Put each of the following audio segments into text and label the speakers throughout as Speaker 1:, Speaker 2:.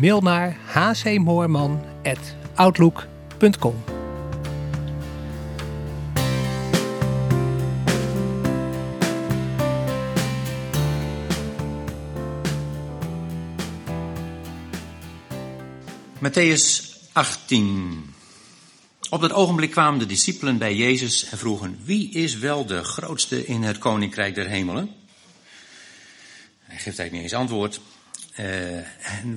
Speaker 1: Mail naar hcmoorman.outlook.com.
Speaker 2: Matthäus 18. Op dat ogenblik kwamen de discipelen bij Jezus en vroegen: Wie is wel de grootste in het koninkrijk der hemelen? Hij geeft eigenlijk niet eens antwoord, eh,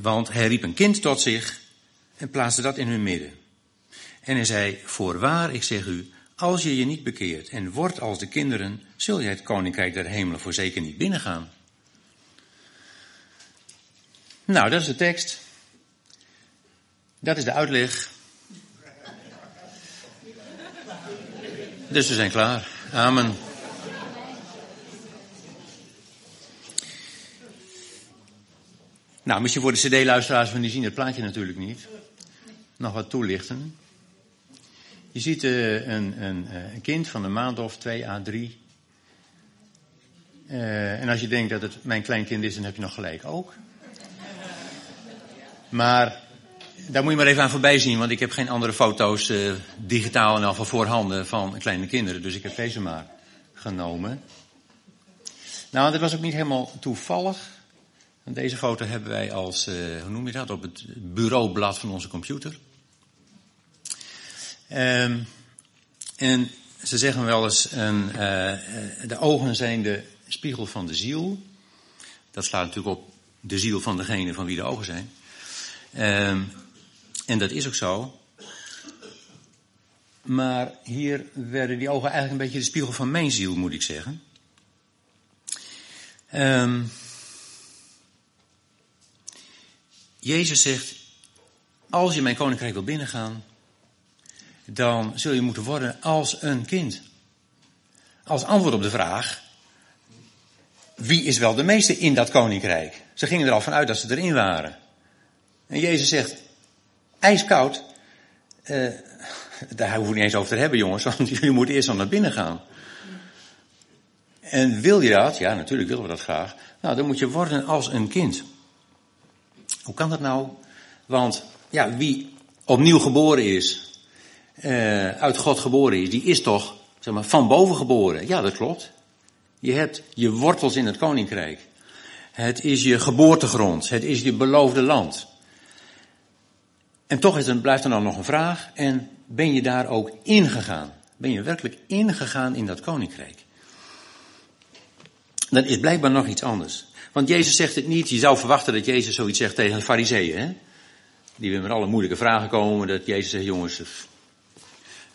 Speaker 2: want hij riep een kind tot zich en plaatste dat in hun midden. En hij zei: Voorwaar, ik zeg u, als je je niet bekeert en wordt als de kinderen, zul je het koninkrijk der hemelen voorzeker niet binnengaan. Nou, dat is de tekst. Dat is de uitleg. Dus we zijn klaar. Amen. Nou, misschien voor de cd-luisteraars, van die zien het plaatje natuurlijk niet. Nog wat toelichten. Je ziet uh, een, een, een, kind van een maand of twee à drie. Uh, en als je denkt dat het mijn kleinkind is, dan heb je nog gelijk ook. Maar daar moet je maar even aan voorbij zien, want ik heb geen andere foto's digitaal en al van voorhanden van kleine kinderen. Dus ik heb deze maar genomen. Nou, dat was ook niet helemaal toevallig. Deze foto hebben wij als, uh, hoe noem je dat, op het bureaublad van onze computer. Um, en ze zeggen wel eens, een, uh, de ogen zijn de spiegel van de ziel. Dat slaat natuurlijk op de ziel van degene van wie de ogen zijn. Um, en dat is ook zo. Maar hier werden die ogen eigenlijk een beetje de spiegel van mijn ziel, moet ik zeggen. Um, Jezus zegt, als je mijn koninkrijk wil binnengaan, dan zul je moeten worden als een kind. Als antwoord op de vraag, wie is wel de meeste in dat koninkrijk? Ze gingen er al vanuit dat ze erin waren. En Jezus zegt, ijskoud, uh, daar hoeven we niet eens over te hebben jongens, want jullie moeten eerst al naar binnen gaan. En wil je dat? Ja, natuurlijk willen we dat graag. Nou, dan moet je worden als een kind. Hoe kan dat nou? Want ja, wie opnieuw geboren is, uh, uit God geboren is, die is toch zeg maar, van boven geboren. Ja, dat klopt. Je hebt je wortels in het koninkrijk. Het is je geboortegrond. Het is je beloofde land. En toch is er, blijft er dan nog een vraag. En ben je daar ook ingegaan? Ben je werkelijk ingegaan in dat koninkrijk? Dan is blijkbaar nog iets anders. Want Jezus zegt het niet. Je zou verwachten dat Jezus zoiets zegt tegen de fariseeën. Hè? Die weer met alle moeilijke vragen komen. Dat Jezus zegt, jongens,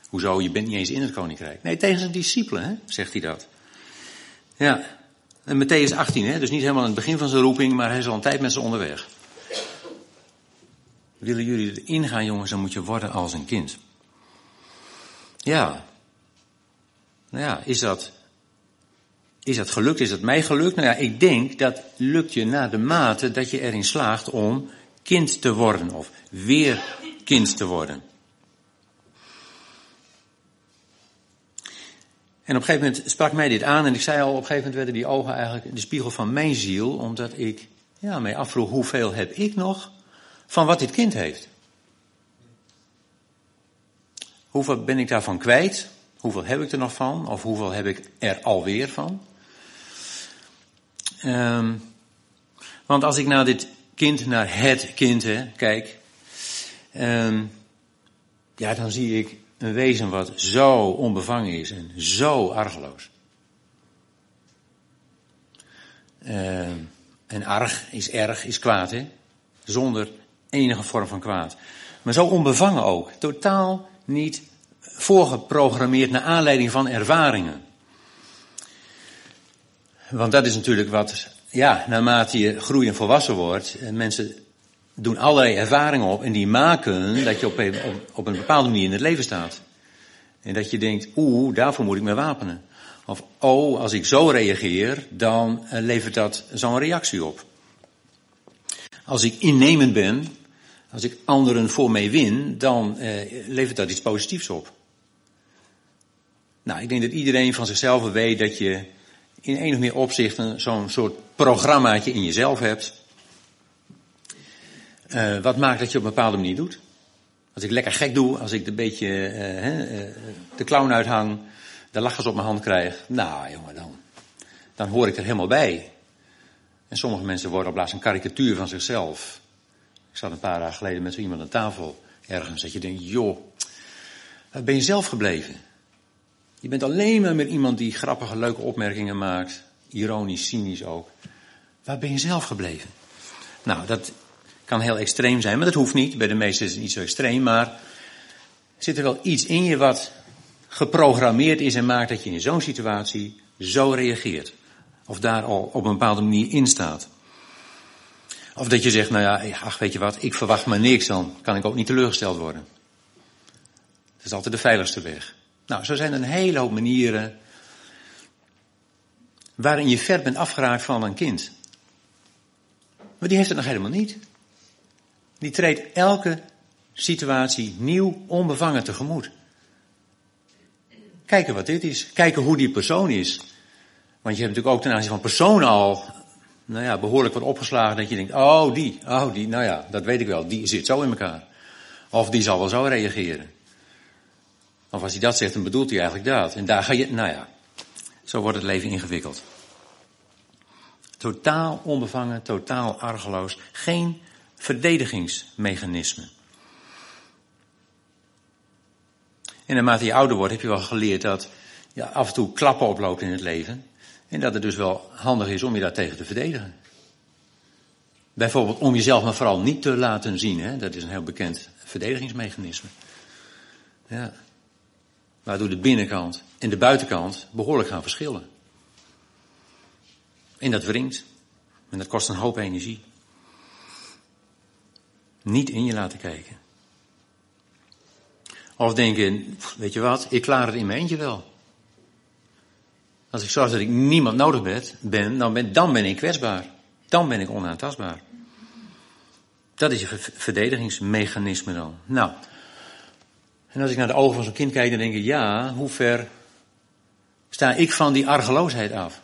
Speaker 2: hoezo, je bent niet eens in het koninkrijk. Nee, tegen zijn discipelen hè? zegt hij dat. Ja, en Matthäus 18, hè? dus niet helemaal aan het begin van zijn roeping, maar hij is al een tijd met ze onderweg. Willen jullie erin gaan, jongens, dan moet je worden als een kind. Ja. Nou ja, is dat is dat gelukt? Is dat mij gelukt? Nou ja, ik denk dat lukt je na de mate dat je erin slaagt om kind te worden of weer kind te worden. En op een gegeven moment sprak mij dit aan en ik zei al, op een gegeven moment werden die ogen eigenlijk de spiegel van mijn ziel, omdat ik ja, mij afvroeg hoeveel heb ik nog van wat dit kind heeft. Hoeveel ben ik daarvan kwijt? Hoeveel heb ik er nog van? Of hoeveel heb ik er alweer van? Um, want als ik naar dit kind, naar het kind hè, kijk, um, ja, dan zie ik een wezen wat zo onbevangen is en zo argeloos. Um, en arg is erg, is kwaad, hè? Zonder enige vorm van kwaad. Maar zo onbevangen ook. Totaal niet voorgeprogrammeerd naar aanleiding van ervaringen. Want dat is natuurlijk wat, ja, naarmate je groeit en volwassen wordt, mensen doen allerlei ervaringen op en die maken dat je op een, op, een bepaalde manier in het leven staat. En dat je denkt, oeh, daarvoor moet ik me wapenen. Of, oh, als ik zo reageer, dan uh, levert dat zo'n reactie op. Als ik innemend ben, als ik anderen voor mij win, dan uh, levert dat iets positiefs op. Nou, ik denk dat iedereen van zichzelf weet dat je in een of meer opzichten zo'n soort programmaatje in jezelf hebt. Uh, wat maakt dat je op een bepaalde manier doet. Als ik lekker gek doe, als ik een beetje uh, uh, de clown uithang, de lachers op mijn hand krijg. Nou jongen, dan, dan hoor ik er helemaal bij. En sommige mensen worden op laatst een karikatuur van zichzelf. Ik zat een paar dagen geleden met zo iemand aan tafel ergens. Dat je denkt, joh, ben je zelf gebleven? Je bent alleen maar met iemand die grappige, leuke opmerkingen maakt. Ironisch, cynisch ook. Waar ben je zelf gebleven? Nou, dat kan heel extreem zijn, maar dat hoeft niet. Bij de meesten is het niet zo extreem, maar zit er wel iets in je wat geprogrammeerd is en maakt dat je in zo'n situatie zo reageert. Of daar al op een bepaalde manier in staat. Of dat je zegt, nou ja, ach weet je wat, ik verwacht maar niks, dan kan ik ook niet teleurgesteld worden. Dat is altijd de veiligste weg. Nou, zo zijn er een hele hoop manieren waarin je ver bent afgeraakt van een kind. Maar die heeft het nog helemaal niet. Die treedt elke situatie nieuw, onbevangen tegemoet. Kijken wat dit is. Kijken hoe die persoon is. Want je hebt natuurlijk ook ten aanzien van personen al, nou ja, behoorlijk wat opgeslagen dat je denkt, oh die, oh die, nou ja, dat weet ik wel, die zit zo in elkaar. Of die zal wel zo reageren. Of als hij dat zegt, dan bedoelt hij eigenlijk dat. En daar ga je, nou ja, zo wordt het leven ingewikkeld. Totaal onbevangen, totaal argeloos. Geen verdedigingsmechanisme. En naarmate je ouder wordt, heb je wel geleerd dat je af en toe klappen oploopt in het leven. En dat het dus wel handig is om je daartegen te verdedigen. Bijvoorbeeld om jezelf maar vooral niet te laten zien. Hè? Dat is een heel bekend verdedigingsmechanisme. Ja. Waardoor de binnenkant en de buitenkant behoorlijk gaan verschillen. En dat wringt. En dat kost een hoop energie. Niet in je laten kijken. Of denken, weet je wat, ik klaar het in mijn eentje wel. Als ik zorg dat ik niemand nodig ben, dan ben, dan ben ik kwetsbaar. Dan ben ik onaantastbaar. Dat is je verdedigingsmechanisme dan. Nou, en als ik naar de ogen van zo'n kind kijk, dan denk ik, ja, hoe ver sta ik van die argeloosheid af?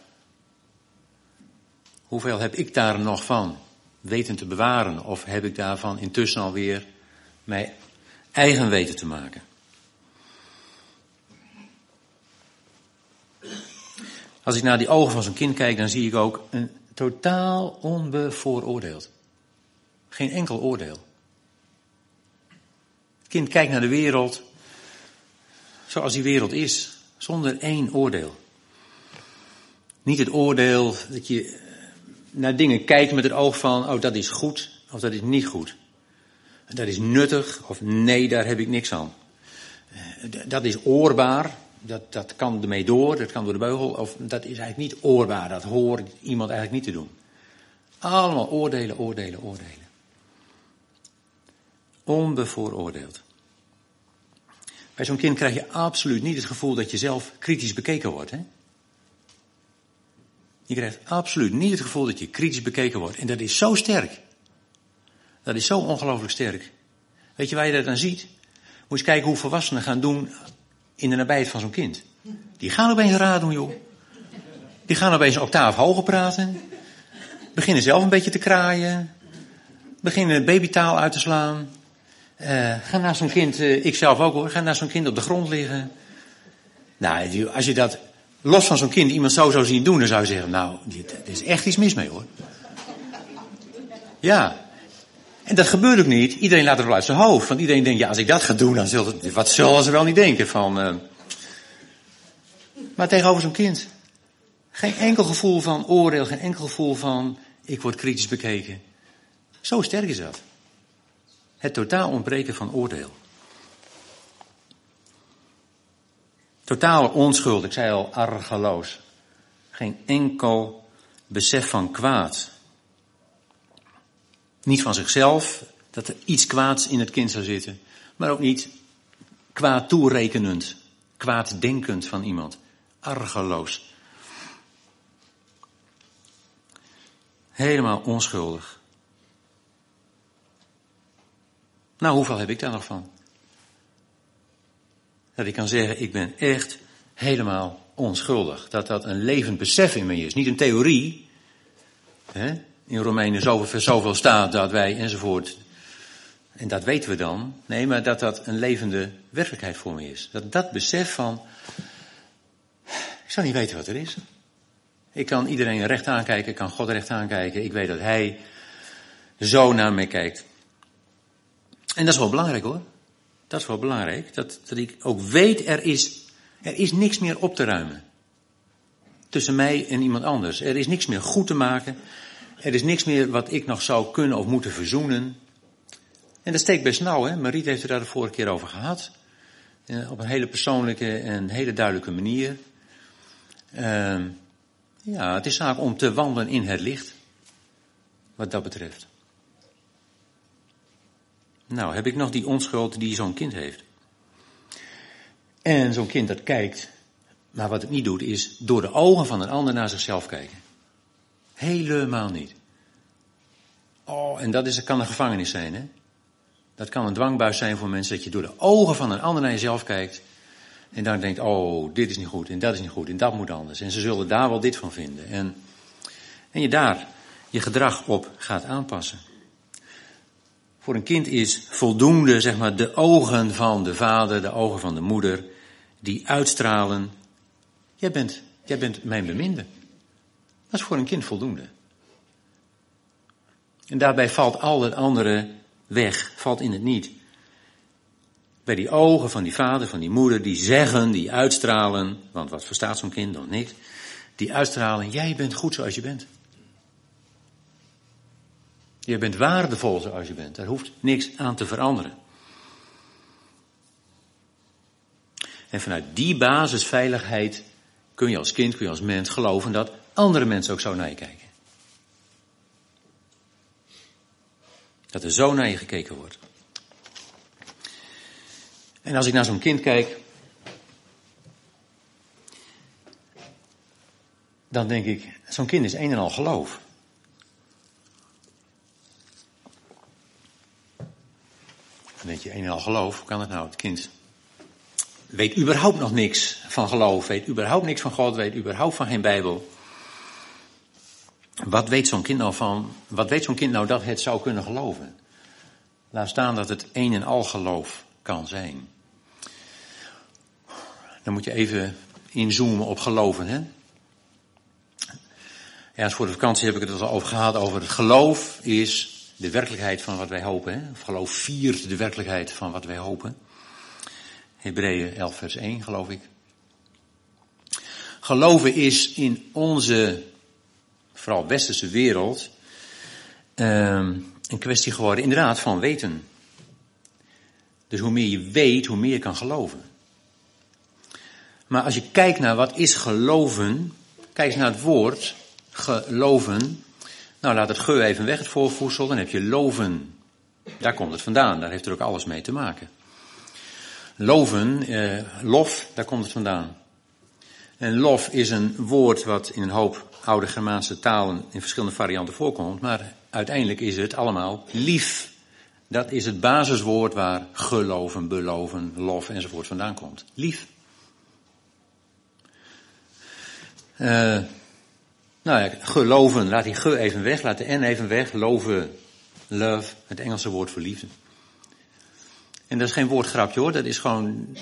Speaker 2: Hoeveel heb ik daar nog van weten te bewaren? Of heb ik daarvan intussen alweer mijn eigen weten te maken? Als ik naar die ogen van zo'n kind kijk, dan zie ik ook een totaal onbevooroordeeld. Geen enkel oordeel. Kind kijkt naar de wereld zoals die wereld is, zonder één oordeel. Niet het oordeel dat je naar dingen kijkt met het oog van, oh dat is goed of dat is niet goed. Dat is nuttig of nee, daar heb ik niks aan. Dat is oorbaar dat, dat kan ermee door, dat kan door de beugel, of dat is eigenlijk niet oorbaar, dat hoort iemand eigenlijk niet te doen. Allemaal oordelen, oordelen, oordelen. Onbevooroordeeld. Bij zo'n kind krijg je absoluut niet het gevoel dat je zelf kritisch bekeken wordt. Hè? Je krijgt absoluut niet het gevoel dat je kritisch bekeken wordt. En dat is zo sterk. Dat is zo ongelooflijk sterk. Weet je waar je dat dan ziet? Moet je kijken hoe volwassenen gaan doen in de nabijheid van zo'n kind. Die gaan opeens raar doen, joh. Die gaan opeens een octaaf hoger praten. Beginnen zelf een beetje te kraaien. Beginnen babytaal uit te slaan. Uh, ga naast zo'n kind, uh, ik zelf ook hoor, ga naast zo'n kind op de grond liggen. Nou, als je dat los van zo'n kind iemand zo zou zien doen, dan zou je zeggen, nou, dit, is echt iets mis mee hoor. Ja. En dat gebeurt ook niet. Iedereen laat het wel uit zijn hoofd. Want iedereen denkt, ja, als ik dat ga doen, dan zullen wat zullen ze wel niet denken van... Uh... Maar tegenover zo'n kind. Geen enkel gevoel van oordeel, geen enkel gevoel van, ik word kritisch bekeken. Zo sterk is dat. Het totaal ontbreken van oordeel. Totale onschuld, ik zei al, argeloos. Geen enkel besef van kwaad. Niet van zichzelf, dat er iets kwaads in het kind zou zitten. Maar ook niet kwaad toerekenend, kwaad denkend van iemand. Argeloos. Helemaal onschuldig. Nou, hoeveel heb ik daar nog van? Dat ik kan zeggen, ik ben echt helemaal onschuldig. Dat dat een levend besef in me is. Niet een theorie. Hè? In Romeinen zoveel, zoveel staat dat wij enzovoort. En dat weten we dan. Nee, maar dat dat een levende werkelijkheid voor me is. Dat dat besef van. Ik zou niet weten wat er is. Ik kan iedereen recht aankijken, ik kan God recht aankijken. Ik weet dat Hij zo naar mij kijkt. En dat is wel belangrijk hoor. Dat is wel belangrijk. Dat, dat ik ook weet, er is, er is niks meer op te ruimen. Tussen mij en iemand anders. Er is niks meer goed te maken. Er is niks meer wat ik nog zou kunnen of moeten verzoenen. En dat steekt best nauw, hè. Mariet heeft het daar de vorige keer over gehad. Eh, op een hele persoonlijke en hele duidelijke manier. Uh, ja, het is zaak om te wandelen in het licht. Wat dat betreft. Nou, heb ik nog die onschuld die zo'n kind heeft. En zo'n kind dat kijkt, maar wat het niet doet, is door de ogen van een ander naar zichzelf kijken. Helemaal niet. Oh, en dat is, kan een gevangenis zijn, hè? Dat kan een dwangbuis zijn voor mensen, dat je door de ogen van een ander naar jezelf kijkt. En dan denkt, oh, dit is niet goed, en dat is niet goed, en dat moet anders. En ze zullen daar wel dit van vinden. En, en je daar je gedrag op gaat aanpassen. Voor een kind is voldoende, zeg maar, de ogen van de vader, de ogen van de moeder, die uitstralen, jij bent, jij bent mijn beminde. Dat is voor een kind voldoende. En daarbij valt al het andere weg, valt in het niet. Bij die ogen van die vader, van die moeder, die zeggen, die uitstralen, want wat verstaat zo'n kind nog niks, die uitstralen, jij bent goed zoals je bent. Je bent waardevol zoals je bent. Daar hoeft niks aan te veranderen. En vanuit die basisveiligheid kun je als kind, kun je als mens geloven dat andere mensen ook zo naar je kijken. Dat er zo naar je gekeken wordt. En als ik naar zo'n kind kijk, dan denk ik, zo'n kind is een en al geloof. Dan denk je, een en al geloof, hoe kan het nou? Het kind weet überhaupt nog niks van geloof, weet überhaupt niks van God, weet überhaupt van geen Bijbel. Wat weet zo'n kind nou van, wat weet zo'n kind nou dat het zou kunnen geloven? Laat staan dat het een en al geloof kan zijn. Dan moet je even inzoomen op geloven, hè? Ja, voor de vakantie heb ik het al over gehad, over het geloof is de werkelijkheid van wat wij hopen. Hè? Of geloof viert de werkelijkheid van wat wij hopen. Hebreeën 11 vers 1 geloof ik. Geloven is in onze, vooral westerse wereld, ehm, een kwestie geworden inderdaad van weten. Dus hoe meer je weet, hoe meer je kan geloven. Maar als je kijkt naar wat is geloven, kijk eens naar het woord geloven. Nou, laat het geur even weg, het voorvoedsel. Dan heb je loven. Daar komt het vandaan. Daar heeft er ook alles mee te maken. Loven, eh, lof, daar komt het vandaan. En lof is een woord wat in een hoop oude Germaanse talen in verschillende varianten voorkomt. Maar uiteindelijk is het allemaal lief. Dat is het basiswoord waar geloven, beloven, lof enzovoort vandaan komt. Lief. Uh, nou ja, geloven, laat die ge even weg, laat de n even weg. Loven, love, het Engelse woord voor liefde. En dat is geen woordgrapje hoor, dat is gewoon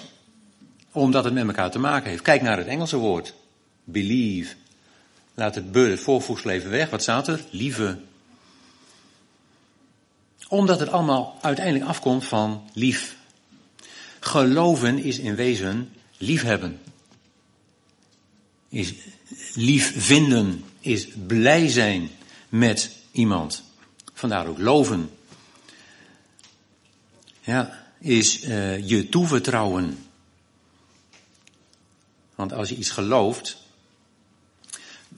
Speaker 2: omdat het met elkaar te maken heeft. Kijk naar het Engelse woord. Believe. Laat het be, het voorvoegsel even weg. Wat staat er? Lieve. Omdat het allemaal uiteindelijk afkomt van lief. Geloven is in wezen liefhebben. Is lief vinden is blij zijn met iemand. Vandaar ook loven. Ja, is uh, je toevertrouwen. Want als je iets gelooft,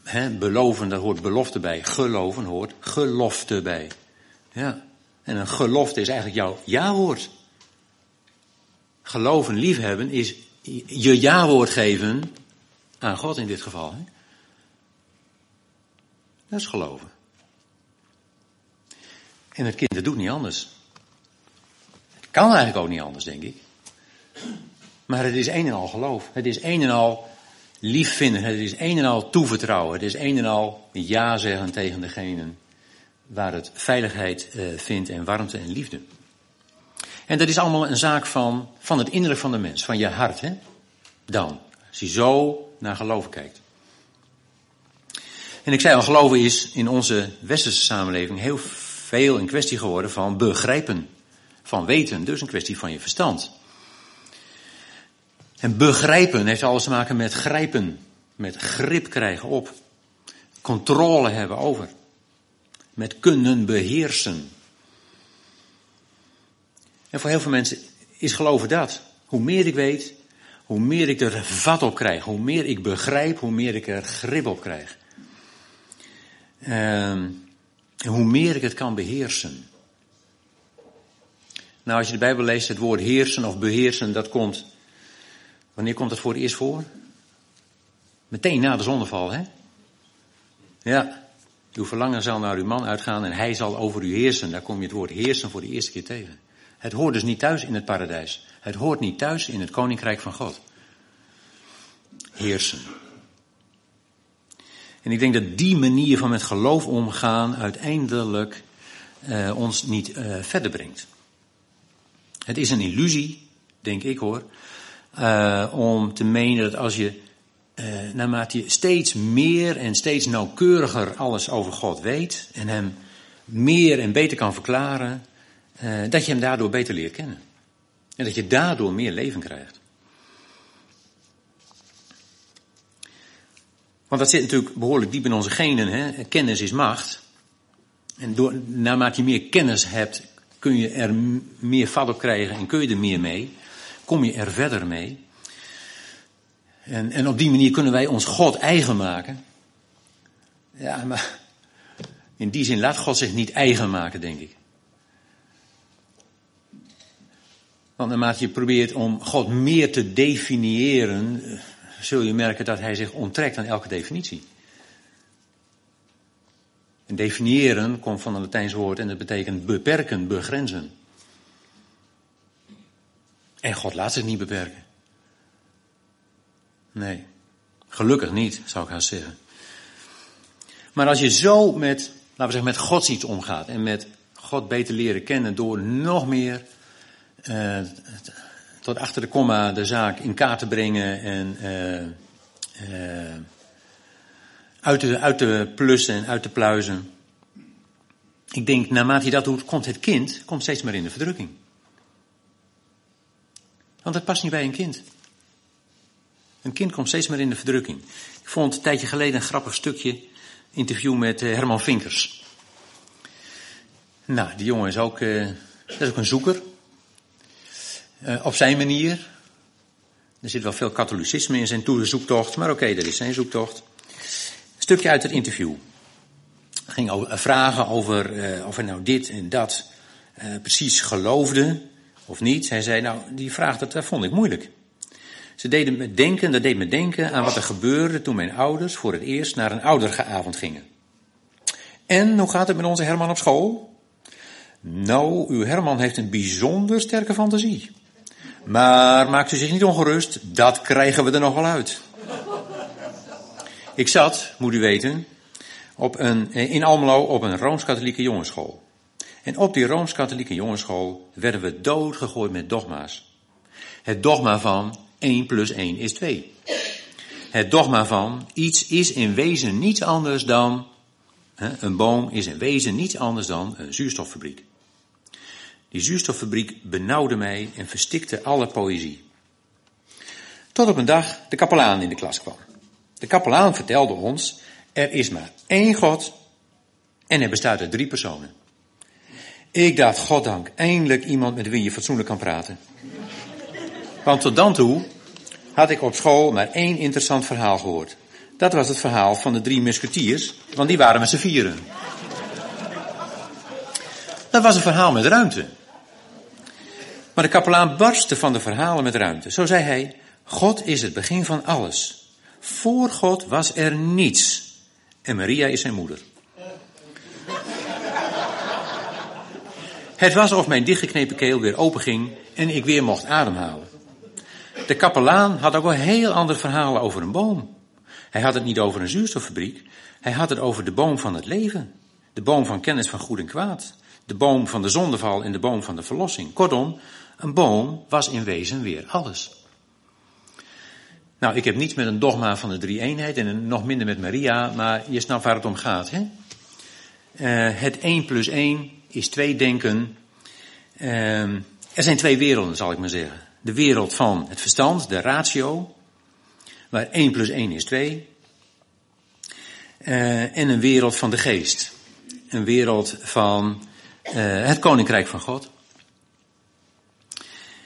Speaker 2: hè, beloven, daar hoort belofte bij. Geloven hoort gelofte bij. Ja. En een gelofte is eigenlijk jouw ja-woord. Geloven, liefhebben is je ja-woord geven aan God in dit geval. Hè? Is geloven. En het kind dat doet niet anders. Het kan eigenlijk ook niet anders, denk ik. Maar het is een en al geloof. Het is een en al lief vinden. Het is een en al toevertrouwen. Het is een en al ja zeggen tegen degene waar het veiligheid uh, vindt en warmte en liefde. En dat is allemaal een zaak van, van het innerlijk van de mens, van je hart. Hè? Dan, als je zo naar geloven kijkt. En ik zei al, geloven is in onze westerse samenleving heel veel een kwestie geworden van begrijpen, van weten, dus een kwestie van je verstand. En begrijpen heeft alles te maken met grijpen, met grip krijgen op, controle hebben over, met kunnen beheersen. En voor heel veel mensen is geloven dat. Hoe meer ik weet, hoe meer ik er vat op krijg, hoe meer ik begrijp, hoe meer ik er grip op krijg. En hoe meer ik het kan beheersen. Nou, als je de Bijbel leest, het woord heersen of beheersen, dat komt. Wanneer komt dat voor het eerst voor? Meteen na de zondeval, hè? Ja. Uw verlangen zal naar uw man uitgaan en hij zal over u heersen. Daar kom je het woord heersen voor de eerste keer tegen. Het hoort dus niet thuis in het paradijs. Het hoort niet thuis in het koninkrijk van God. Heersen. En ik denk dat die manier van met geloof omgaan uiteindelijk uh, ons niet uh, verder brengt. Het is een illusie, denk ik hoor, uh, om te menen dat als je, naarmate je steeds meer en steeds nauwkeuriger alles over God weet en hem meer en beter kan verklaren, dat je hem daardoor beter leert kennen. En dat je daardoor meer leven krijgt. Want dat zit natuurlijk behoorlijk diep in onze genen. Hè? Kennis is macht. En door, naarmate je meer kennis hebt, kun je er meer vat op krijgen en kun je er meer mee. Kom je er verder mee. En, en op die manier kunnen wij ons God eigen maken. Ja, maar in die zin laat God zich niet eigen maken, denk ik. Want naarmate je probeert om God meer te definiëren, zul je merken dat hij zich onttrekt aan elke definitie. En definiëren komt van een Latijns woord en dat betekent beperken, begrenzen. En God laat zich niet beperken. Nee, gelukkig niet, zou ik haast zeggen. Maar als je zo met, laten we zeggen, met God iets omgaat en met God beter leren kennen door nog meer uh, tot achter de komma de zaak in kaart te brengen en uh, uh, uit, te, uit te plussen en uit te pluizen. Ik denk, naarmate je dat doet, komt het kind komt steeds meer in de verdrukking. Want dat past niet bij een kind. Een kind komt steeds meer in de verdrukking. Ik vond een tijdje geleden een grappig stukje interview met Herman Vinkers. Nou, die jongen is ook, dat is ook een zoeker. Uh, op zijn manier. Er zit wel veel katholicisme in zijn zoektocht, maar oké, dat is zijn zoektocht. Een stukje uit het interview. Ging over, uh, vragen over uh, of hij nou dit en dat precies geloofde of niet. Hij zei, nou, die vraag dat, vond ik moeilijk. Ze deden me denken, dat deed me denken aan wat er gebeurde toen mijn ouders voor het eerst naar een oudergeavond gingen. En hoe gaat het met onze Herman op school? Nou, uw Herman heeft een bijzonder sterke fantasie. Maar maakt u zich niet ongerust, dat krijgen we er nog wel uit. Ik zat, moet u weten, op een, in Almelo op een Rooms-Katholieke jongensschool. En op die Rooms-Katholieke jongensschool werden we doodgegooid met dogma's. Het dogma van 1 plus 1 is 2. Het dogma van iets is in wezen niets anders dan, een boom is in wezen niets anders dan een zuurstoffabriek. Die zuurstoffabriek benauwde mij en verstikte alle poëzie. Tot op een dag de kapelaan in de klas kwam. De kapelaan vertelde ons, er is maar één God en er bestaat uit drie personen. Ik dacht, goddank, eindelijk iemand met wie je fatsoenlijk kan praten. Want tot dan toe had ik op school maar één interessant verhaal gehoord. Dat was het verhaal van de drie musketiers, want die waren met z'n vieren. Dat was een verhaal met ruimte. Maar de kapelaan barstte van de verhalen met ruimte. Zo zei hij, God is het begin van alles. Voor God was er niets. En Maria is zijn moeder. Het was of mijn dichtgeknepen keel weer openging en ik weer mocht ademhalen. De kapelaan had ook wel heel andere verhalen over een boom. Hij had het niet over een zuurstoffabriek, hij had het over de boom van het leven. De boom van kennis van goed en kwaad. De boom van de zondeval en de boom van de verlossing. Kortom, een boom was in wezen weer alles. Nou, ik heb niets met een dogma van de drie eenheid en nog minder met Maria, maar je snapt waar het om gaat. Hè? Uh, het 1 plus 1 is twee denken. Uh, er zijn twee werelden, zal ik maar zeggen. De wereld van het verstand, de ratio, waar 1 plus 1 is 2. Uh, en een wereld van de geest. Een wereld van uh, het koninkrijk van God.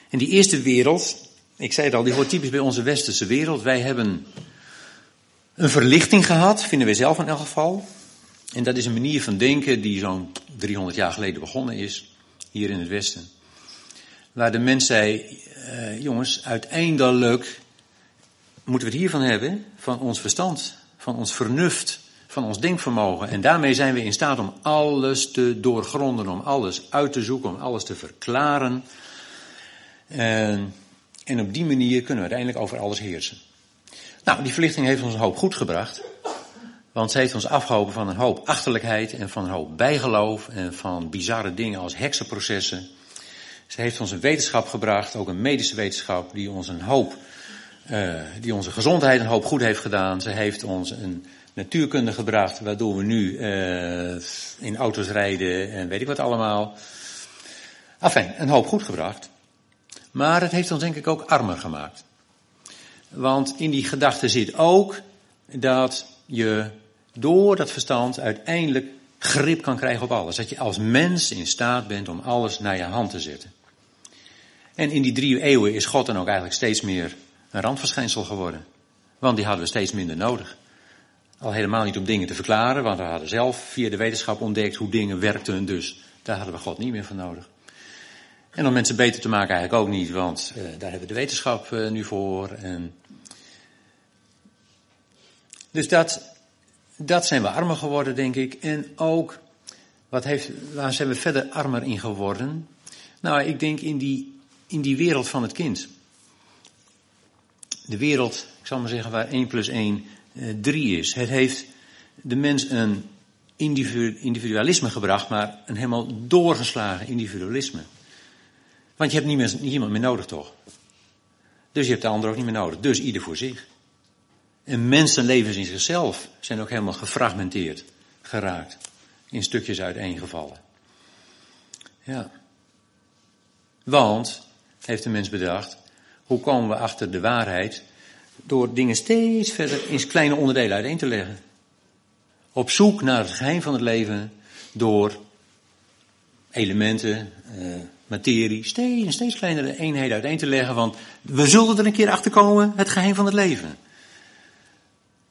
Speaker 2: En die eerste wereld, ik zei het al, die hoort typisch bij onze westerse wereld. Wij hebben een verlichting gehad, vinden wij zelf in elk geval. En dat is een manier van denken die zo'n 300 jaar geleden begonnen is, hier in het Westen. Waar de mens zei, uh, jongens, uiteindelijk moeten we het hiervan hebben, van ons verstand, van ons vernuft, van ons denkvermogen. En daarmee zijn we in staat om alles te doorgronden, om alles uit te zoeken, om alles te verklaren. En, en op die manier kunnen we uiteindelijk over alles heersen. Nou, die verlichting heeft ons een hoop goed gebracht. Want ze heeft ons afgehouden van een hoop achterlijkheid en van een hoop bijgeloof en van bizarre dingen als heksenprocessen. Ze heeft ons een wetenschap gebracht, ook een medische wetenschap, die ons een hoop, uh, die onze gezondheid een hoop goed heeft gedaan. Ze heeft ons een natuurkunde gebracht, waardoor we nu uh, in auto's rijden en weet ik wat allemaal. Enfin, een hoop goed gebracht. Maar het heeft ons denk ik ook armer gemaakt. Want in die gedachte zit ook dat je door dat verstand uiteindelijk grip kan krijgen op alles. Dat je als mens in staat bent om alles naar je hand te zetten. En in die drie eeuwen is God dan ook eigenlijk steeds meer een randverschijnsel geworden. Want die hadden we steeds minder nodig. Al helemaal niet om dingen te verklaren, want we hadden zelf via de wetenschap ontdekt hoe dingen werkten, dus daar hadden we God niet meer voor nodig. En om mensen beter te maken eigenlijk ook niet, want uh, daar hebben we de wetenschap uh, nu voor. En... Dus dat, dat zijn we armer geworden, denk ik. En ook, wat heeft, waar zijn we verder armer in geworden? Nou, ik denk in die, in die wereld van het kind. De wereld, ik zal maar zeggen, waar 1 plus 1 uh, 3 is. Het heeft de mens een individualisme gebracht, maar een helemaal doorgeslagen individualisme. Want je hebt niet meer, niemand meer nodig, toch? Dus je hebt de ander ook niet meer nodig. Dus ieder voor zich. En mensenlevens in zichzelf zijn ook helemaal gefragmenteerd geraakt. In stukjes uiteengevallen. Ja. Want, heeft de mens bedacht, hoe komen we achter de waarheid? Door dingen steeds verder in kleine onderdelen uiteen te leggen. Op zoek naar het geheim van het leven door elementen, uh, materie, steeds, steeds kleinere eenheden uiteen te leggen, want we zullen er een keer achter komen, het geheim van het leven.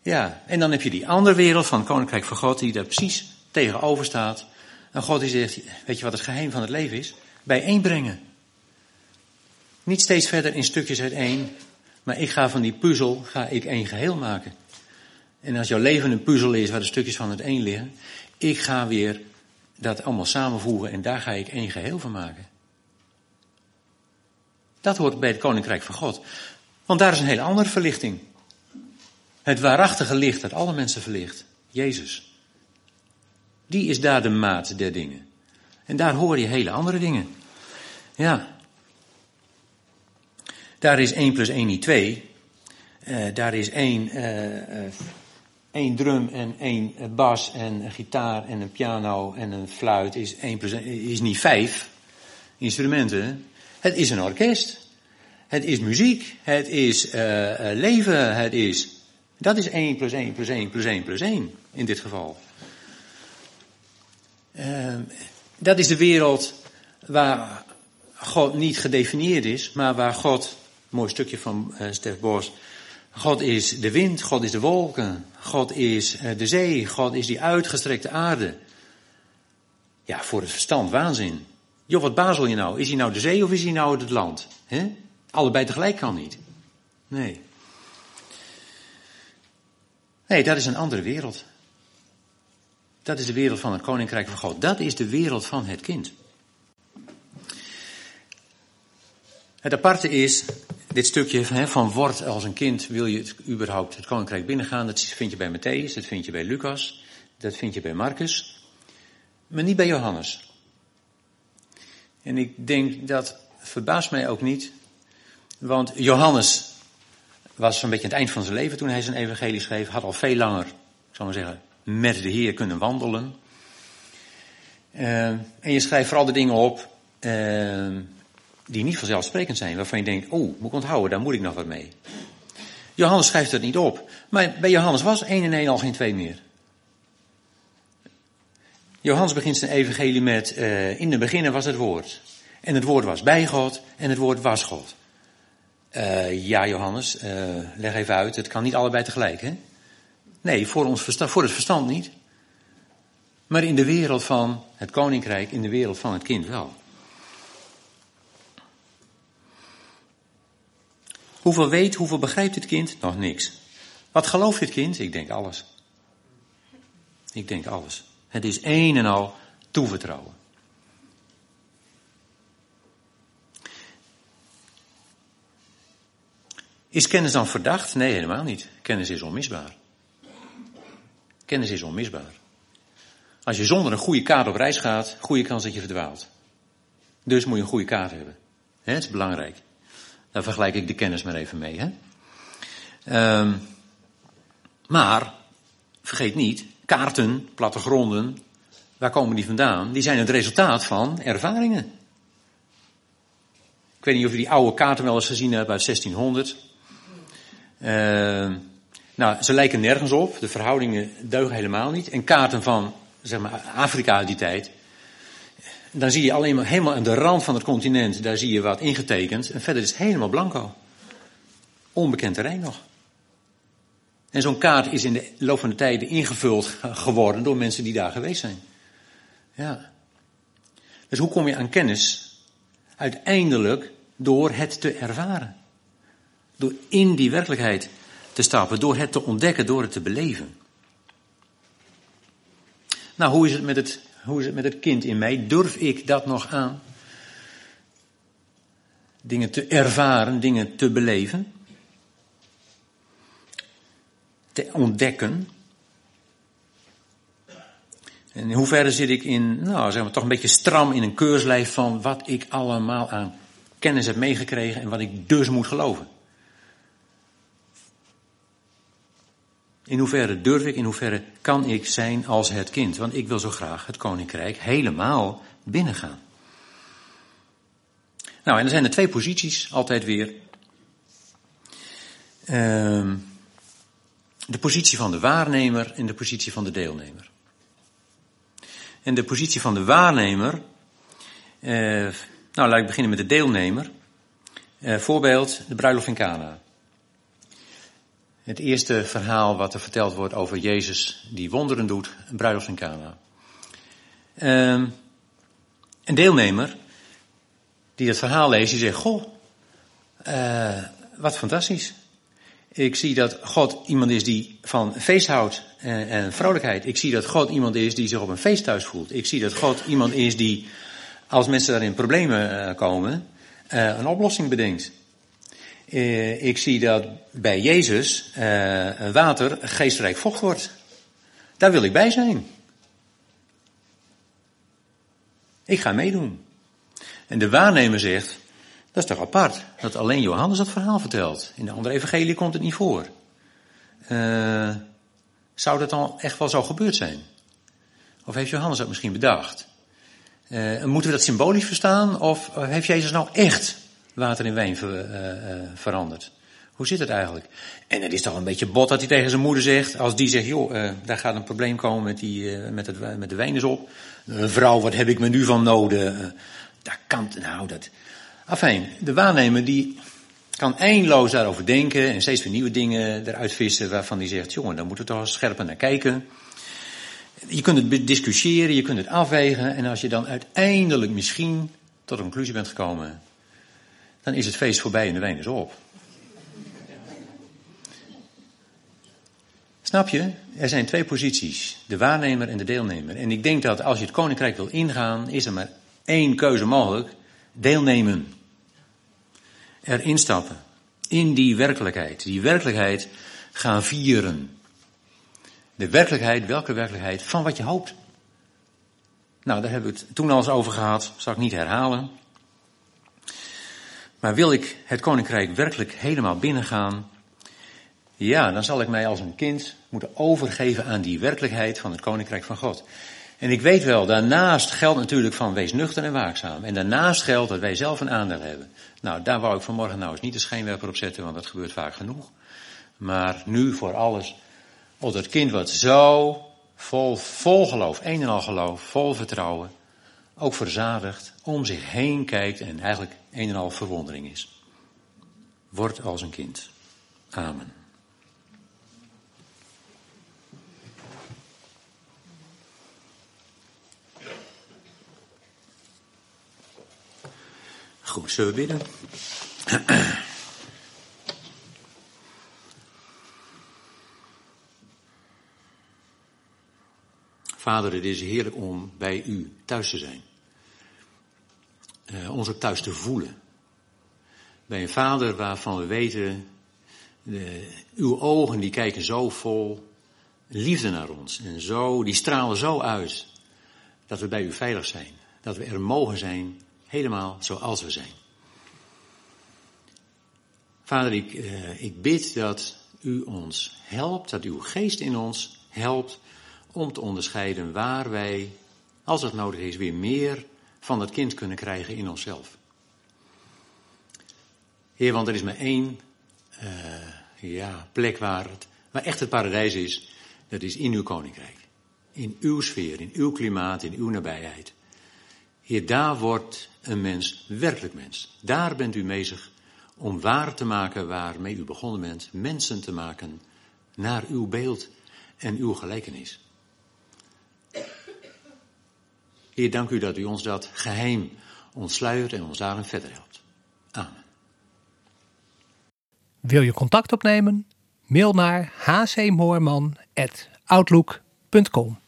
Speaker 2: Ja, en dan heb je die andere wereld van Koninkrijk van God, die daar precies tegenover staat. En God die zegt, weet je wat het geheim van het leven is? Bijeenbrengen. Niet steeds verder in stukjes uiteen, maar ik ga van die puzzel, ga ik één geheel maken. En als jouw leven een puzzel is waar de stukjes van het één liggen, ik ga weer dat allemaal samenvoegen en daar ga ik één geheel van maken. Dat hoort bij het koninkrijk van God. Want daar is een hele andere verlichting. Het waarachtige licht dat alle mensen verlicht. Jezus. Die is daar de maat der dingen. En daar hoor je hele andere dingen. Ja. Daar is 1 plus 1 niet 2. Uh, daar is één, uh, uh, één drum en één bas en een gitaar en een piano en een fluit is, 1 plus 1, is niet 5 instrumenten. Het is een orkest. Het is muziek. Het is uh, leven. Het is. Dat is 1 plus 1 plus 1 plus 1 plus 1 in dit geval. Uh, dat is de wereld waar God niet gedefinieerd is, maar waar God, mooi stukje van uh, Stef Bos, God is de wind, God is de wolken, God is de zee, God is die uitgestrekte aarde. ja, voor het verstand waanzin. Joh, wat bazel je nou? Is hij nou de zee of is hij nou het land? He? Allebei tegelijk kan niet. Nee. Nee, dat is een andere wereld. Dat is de wereld van het Koninkrijk van God. Dat is de wereld van het kind. Het aparte is, dit stukje van word als een kind, wil je het, überhaupt het Koninkrijk binnengaan, dat vind je bij Matthäus, dat vind je bij Lucas, dat vind je bij Marcus, maar niet bij Johannes. En ik denk dat verbaast mij ook niet, want Johannes was zo'n beetje aan het eind van zijn leven toen hij zijn evangelie schreef, had al veel langer, ik zou maar zeggen, met de Heer kunnen wandelen. Uh, en je schrijft vooral de dingen op uh, die niet vanzelfsprekend zijn, waarvan je denkt, oh, moet ik onthouden, daar moet ik nog wat mee. Johannes schrijft het niet op, maar bij Johannes was één en één al geen twee meer. Johannes begint zijn evangelie met, uh, in de beginnen was het woord. En het woord was bij God en het woord was God. Uh, ja, Johannes, uh, leg even uit, het kan niet allebei tegelijk, hè? Nee, voor, ons verstand, voor het verstand niet. Maar in de wereld van het koninkrijk, in de wereld van het kind wel. Hoeveel weet, hoeveel begrijpt het kind? Nog niks. Wat gelooft het kind? Ik denk alles. Ik denk alles. Het is een en al toevertrouwen. Is kennis dan verdacht? Nee, helemaal niet. Kennis is onmisbaar. Kennis is onmisbaar. Als je zonder een goede kaart op reis gaat, goede kans dat je verdwaalt. Dus moet je een goede kaart hebben. He, het is belangrijk. Daar vergelijk ik de kennis maar even mee. Hè? Um, maar, vergeet niet, kaarten, plattegronden, waar komen die vandaan? Die zijn het resultaat van ervaringen. Ik weet niet of je die oude kaarten wel eens gezien hebt uit 1600. Uh, nou, ze lijken nergens op. De verhoudingen deugen helemaal niet. En kaarten van, zeg maar, Afrika uit die tijd. Dan zie je alleen maar helemaal aan de rand van het continent, daar zie je wat ingetekend. En verder is het helemaal blanco. Onbekend terrein nog. En zo'n kaart is in de loop van de tijden ingevuld geworden door mensen die daar geweest zijn. Ja. Dus hoe kom je aan kennis? Uiteindelijk door het te ervaren. Door in die werkelijkheid te stappen, door het te ontdekken, door het te beleven. Nou, hoe is het met het, hoe is het, met het kind in mij? Durf ik dat nog aan? Dingen te ervaren, dingen te beleven, te ontdekken. En in hoeverre zit ik in, nou zeg maar, toch een beetje stram in een keurslijf van wat ik allemaal aan kennis heb meegekregen en wat ik dus moet geloven. In hoeverre durf ik, in hoeverre kan ik zijn als het kind? Want ik wil zo graag het koninkrijk helemaal binnengaan. Nou, en er zijn er twee posities altijd weer. Uh, de positie van de waarnemer en de positie van de deelnemer. En de positie van de waarnemer, uh, nou laat ik beginnen met de deelnemer. Uh, voorbeeld, de bruiloft in Cana. Het eerste verhaal wat er verteld wordt over Jezus die wonderen doet, een bruiloft in Cana. Um, een deelnemer die het verhaal leest, die zegt, goh, uh, wat fantastisch. Ik zie dat God iemand is die van feest houdt en, en vrolijkheid. Ik zie dat God iemand is die zich op een feest thuis voelt. Ik zie dat God iemand is die, als mensen daarin problemen uh, komen, uh, een oplossing bedenkt. Ik zie dat bij Jezus water geestrijk vocht wordt. Daar wil ik bij zijn. Ik ga meedoen. En de waarnemer zegt, dat is toch apart, dat alleen Johannes dat verhaal vertelt. In de andere evangelie komt het niet voor. Uh, zou dat dan echt wel zo gebeurd zijn? Of heeft Johannes dat misschien bedacht? moeten we dat symbolisch verstaan? Of heeft Jezus nou echt water in wijn uh, uh, veranderd. Hoe zit het eigenlijk? En het is toch een beetje bot dat hij tegen zijn moeder zegt, als die zegt, joh, uh, daar gaat een probleem komen met, die, met, het, met de wijn is op. vrouw, wat heb ik me nu van nodig? daar kan, nou dat... Afijn, de waarnemer die kan eindeloos daarover denken en steeds weer nieuwe dingen eruit vissen waarvan hij zegt, jongen, daar moeten we toch scherper naar kijken. Je kunt het discussiëren, je kunt het afwegen. En als je dan uiteindelijk misschien tot een conclusie bent gekomen, dan is het feest voorbij en de wijn is op. Snap je? Er zijn twee posities, de waarnemer en de deelnemer. En ik denk dat als je het koninkrijk wil ingaan, is er maar één keuze mogelijk: deelnemen. Erin stappen. In die werkelijkheid. Die werkelijkheid gaan vieren. De werkelijkheid, welke werkelijkheid? Van wat je hoopt. Nou, daar hebben we het toen al eens over gehad, zal ik niet herhalen. Maar wil ik het koninkrijk werkelijk helemaal binnengaan, ja, dan zal ik mij als een kind moeten overgeven aan die werkelijkheid van het koninkrijk van God. En ik weet wel, daarnaast geldt natuurlijk van wees nuchter en waakzaam. En daarnaast geldt dat wij zelf een aandeel hebben. Nou, daar wou ik vanmorgen nou eens niet de schijnwerper op zetten, want dat gebeurt vaak genoeg. Maar nu voor alles, op dat kind wat zo vol, vol geloof, een en al geloof, vol vertrouwen, ook verzadigd, om zich heen kijkt en eigenlijk een en al verwondering is. Word als een kind. Amen. Goed, zullen we bidden? Vader, het is heerlijk om bij u thuis te zijn. Uh, ons ook thuis te voelen. Bij een vader waarvan we weten, de, uw ogen die kijken zo vol liefde naar ons. En zo, die stralen zo uit dat we bij u veilig zijn. Dat we er mogen zijn Helemaal zoals we zijn. Vader, ik, uh, ik bid dat u ons helpt, dat uw geest in ons helpt om te onderscheiden waar wij, als het nodig is, weer meer van dat kind kunnen krijgen in onszelf. Heer, want er is maar één uh, ja, plek waar, het, waar echt het paradijs is, dat is in uw koninkrijk. In uw sfeer, in uw klimaat, in uw nabijheid. Heer, daar wordt een mens werkelijk mens. Daar bent u bezig om waar te maken waarmee u begonnen bent, mensen te maken naar uw beeld en uw gelijkenis. Heer, dank u dat u ons dat geheim ontsluiert en ons daarin verder helpt. Amen.
Speaker 1: Wil je contact opnemen? Mail naar hcmoorman.outlook.com